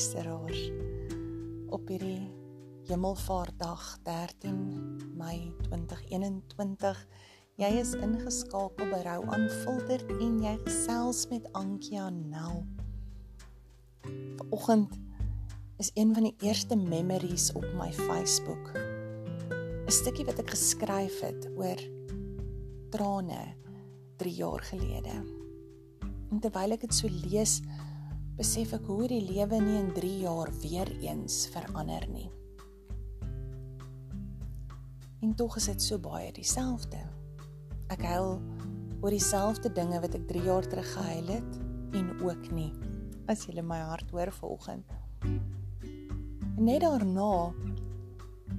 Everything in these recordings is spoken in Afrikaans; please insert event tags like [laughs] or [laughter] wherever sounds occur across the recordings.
luisteraars op hierdie Hemelvaartdag 13 Mei 2021. Jy is ingeskakel by Rou Aanfilter en jy gesels met Ankia Nel. Vanoggend is een van die eerste memories op my Facebook. 'n Stukkie wat ek geskryf het oor trane 3 jaar gelede. En terwyl ek dit so lees, besef ek hoe die lewe nie in 3 jaar weer eens verander nie. En tog is dit so baie dieselfde. Ek huil oor dieselfde dinge wat ek 3 jaar terug gehuil het en ook nie. As jy my hart hoor vanoggend. Net daarna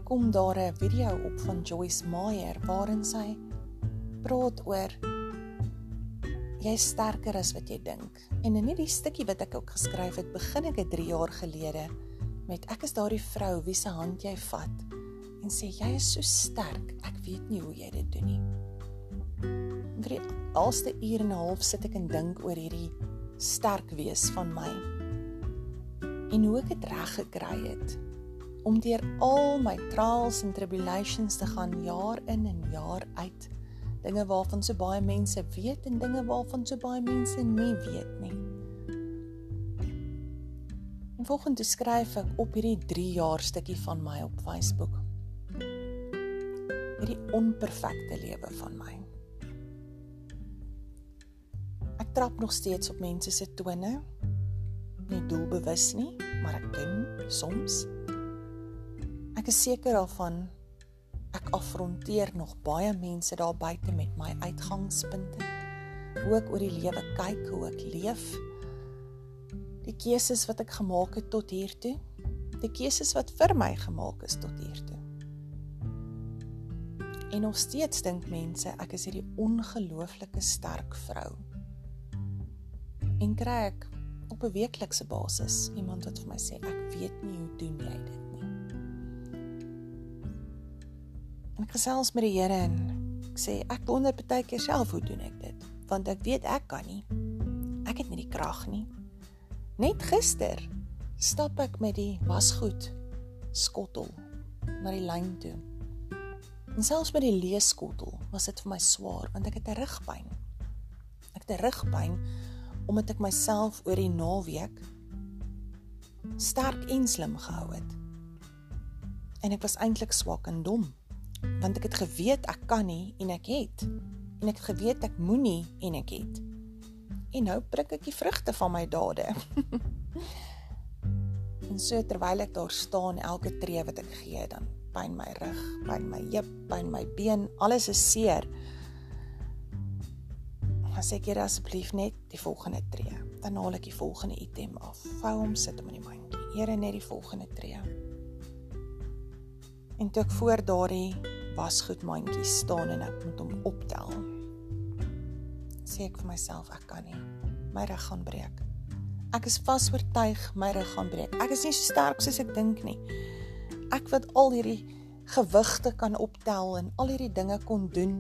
kom daar 'n video op van Joyce Meyer waarin sy praat oor jy is sterker as wat jy dink. En in hierdie stukkie wat ek ook geskryf het, begin ek 3 jaar gelede met ek is daardie vrou wie se hand jy vat en sê jy is so sterk. Ek weet nie hoe jy dit doen nie. Vir die laaste uur en 'n half sit ek en dink oor hierdie sterk wees van my. En hoe ek dit reg gekry het om deur al my trials and tribulations te gaan jaar in en jaar uit dinge waarvan so baie mense weet en dinge waarvan so baie mense nie weet nie. En volgens skryf ek op hierdie 3 jaar stukkie van my op Facebook. Hierdie onperfekte lewe van my. Ek trap nog steeds op mense se tone. Nie doelbewus nie, maar ek ken soms. Ek is seker daarvan Ek afronteer nog baie mense daar buite met my uitgangspunte. Hoe ek oor die lewe kyk, hoe ek leef. Die keuses wat ek gemaak het tot hier toe. Die keuses wat vir my gemaak is tot hier toe. En nog steeds dink mense ek is hierdie ongelooflike sterk vrou. En kry ek op 'n weeklikse basis iemand wat vir my sê ek weet nie hoe doen jy dit En ek gesels met die Here en ek sê ek wonder baie keer self hoe doen ek dit? Want ek weet ek kan nie. Ek het nie die krag nie. Net gister stap ek met die wasgoed skottel na die lyn toe. En selfs met die leeskottel was dit vir my swaar want ek het 'n rugpyn. Ek het 'n rugpyn omdat ek myself oor die naweek sterk en slim gehou het. En ek was eintlik swak en dom want ek het geweet ek kan nie en ek het. En ek het geweet ek moenie en ek het. En nou prik ek die vrugte van my dade. [laughs] En so terwyl ek daar staan elke tree wat ek gee dan pyn my rug pyn my heup pyn my been alles is seer. As ek hier asseblief net die volgende tree. Dan haal ek die volgende item af. Vou hom sit hom in die mandjie. Here net die volgende tree. En toe ek voor daardie wasgoedmandjie staan en ek moet hom optel, sê ek vir myself ek kan nie. My rug gaan breek. Ek is vas oortuig my rug gaan breek. Ek is nie so sterk soos ek dink nie. Ek wat al hierdie gewigte kan optel en al hierdie dinge kon doen.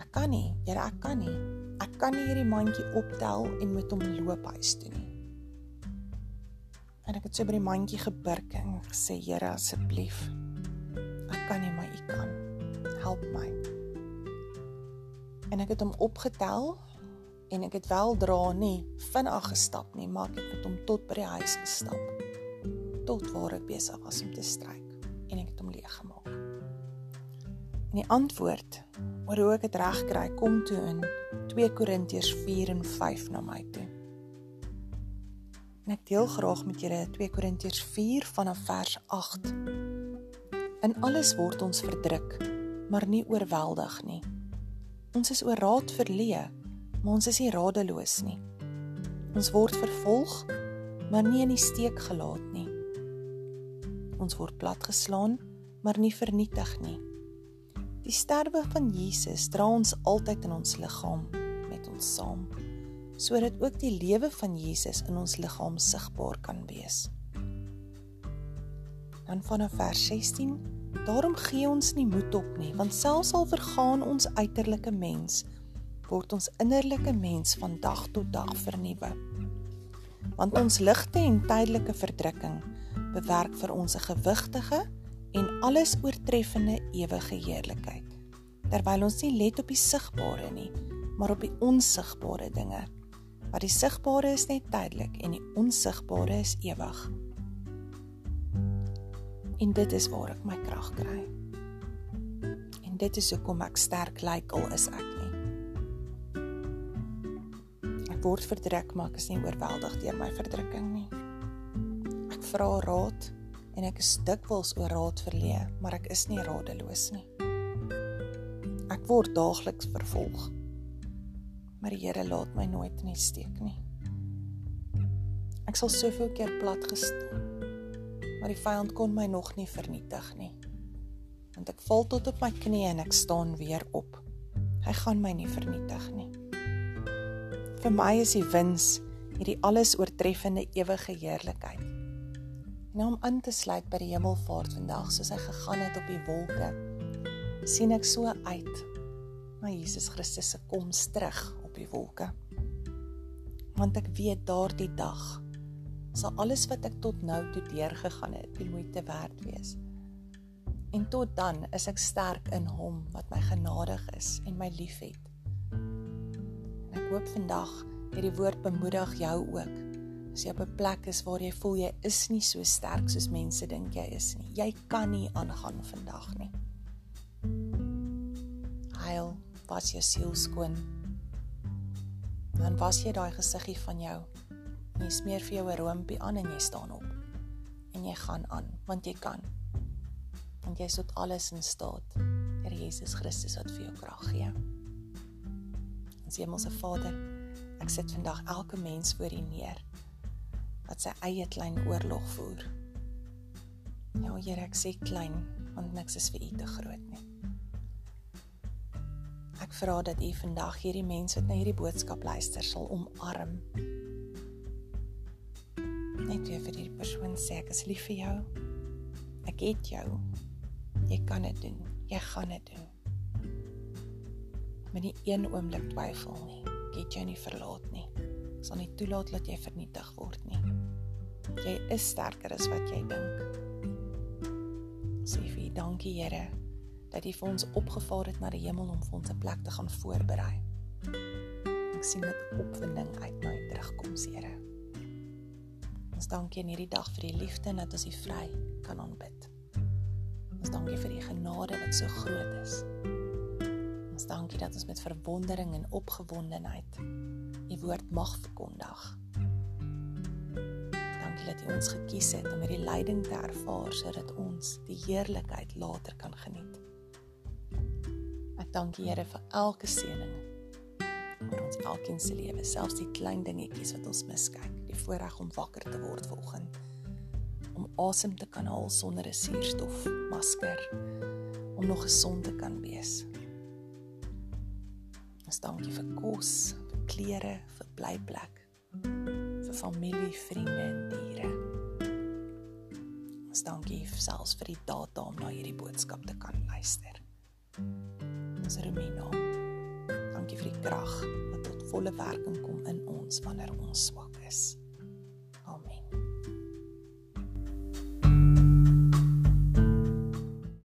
Ek kan nie. Here, ek kan nie. Ek kan nie hierdie mandjie optel en met hom loop huis toe nie. En ek het so by die mandjie gebirk en gesê, Here, asseblief kan nie, maar U kan. Help my. En ek het hom opgetel en ek het wel dra nie vinnig gestap nie, maar ek het met hom tot by die huis gestap. Tot waar ek besig was om te stryk en ek het hom leeg gemaak. En die antwoord oor hoe ek dit reg kry kom toe in 2 Korintiërs 4 en 5 na my toe. En ek deel graag met julle 2 Korintiërs 4 vanaf vers 8. In alles word ons verdruk, maar nie oorweldig nie. Ons is oor raad verleë, maar ons is nie radeloos nie. Ons word vervolg, maar nie in die steek gelaat nie. Ons word platgeslaan, maar nie vernietig nie. Die sterwe van Jesus dra ons altyd in ons liggaam met ons saam, sodat ook die lewe van Jesus in ons liggaam sigbaar kan wees. Dan vanaf vers 16 Daarom gee ons nie moed op nie, want selfs al vergaan ons uiterlike mens, word ons innerlike mens van dag tot dag vernuwe. Want ons ligte en tydelike verdrukking bewerk vir ons 'n gewigtige en alles oortreffende ewige heerlikheid. Terwyl ons nie let op die sigbare nie, maar op die onsigbare dinge. Want die sigbare is net tydelik en die onsigbare is ewig. En dit is waar ek my krag kry. En dit is hoekom ek sterk lyk al is ek nie. Ek word verdruk, maar ek is nie oorweldig deur my verdrukking nie. Ek vra raad en ek is dikwels oor raad verleë, maar ek is nie radeloos nie. Ek word daagliks vervolg. Maar die Here laat my nooit in die steek nie. Ek sal soveel keer plat gestaan maar die vyand kon my nog nie vernietig nie. Want ek val tot op my knieë en ek staan weer op. Hy gaan my nie vernietig nie. Vir my is die wins hierdie alles oortreffende ewige heerlikheid. En om aan te sluit by die hemelvaart vandag soos hy gegaan het op die wolke, sien ek so uit na Jesus Christus se koms terug op die wolke. Want ek weet daardie dag sal alles wat ek tot nou toe deurgegaan het, die moeite werd wees. En tot dan is ek sterk in Hom wat my genadig is en my liefhet. En ek hoop vandag het die woord bemoedig jou ook. As jy op 'n plek is waar jy voel jy is nie so sterk soos mense dink jy is nie. Jy kan nie aangaan vandag nie. Heil, was jou siel skoon. Dan was jy daai gesiggie van jou Jy smeer vir jou 'n roompie aan en jy staan op. En jy gaan aan, want jy kan. Want jy is tot alles in staat. Deur Jesus Christus wat vir jou krag gee. Ons Hemelse Vader, ek sit vandag elke mens voor U neer wat sy eie klein oorlog voer. Ja, Here, ek sê klein, want niks is vir U te groot nie. Ek vra dat U vandag hierdie mense wat na hierdie boodskap luister sal omarm net weer vir hierdie persoon sê ek is lief vir jou. Ek het jou. Jy kan dit doen. Jy gaan dit doen. Met nie een oomblik twyfel nie. Ek het jou nie verlaat nie. Ek sal nie toelaat dat jy vernietig word nie. Jy is sterker as wat jy dink. Sê vir dankie Here dat U vir ons opgevaar het na die hemel om vir ons 'n plek te gaan voorberei. Ek sien met opwinding uit na U terugkoms, Here. Ons dankie in hierdie dag vir die liefde en dat ons U vry kan aanbid. Ons dankie vir die genade wat so groot is. Ons dankie dat ons met verwondering en opgewondenheid U woord mag verkondig. Dankie dat U ons gekies het om hierdie lyding te ervaar sodat ons die heerlikheid later kan geniet. Ek dank U Here vir elke seëning oor ons elkeen se lewe, selfs die klein dingetjies wat ons miskyk die voorreg om wakker te word vanoggend. Om asem te kan haal sonder 'n suurstof masker. Om nog gesond te kan wees. Ons dankie vir kos, vir klere, vir blyplek, vir familie, vriende en diere. Ons dankie selfs vir die data om na hierdie boodskap te kan luister. Ons Romina. Dankie vir die krag wat tot volle werking kom in ons wanneer ons swak is.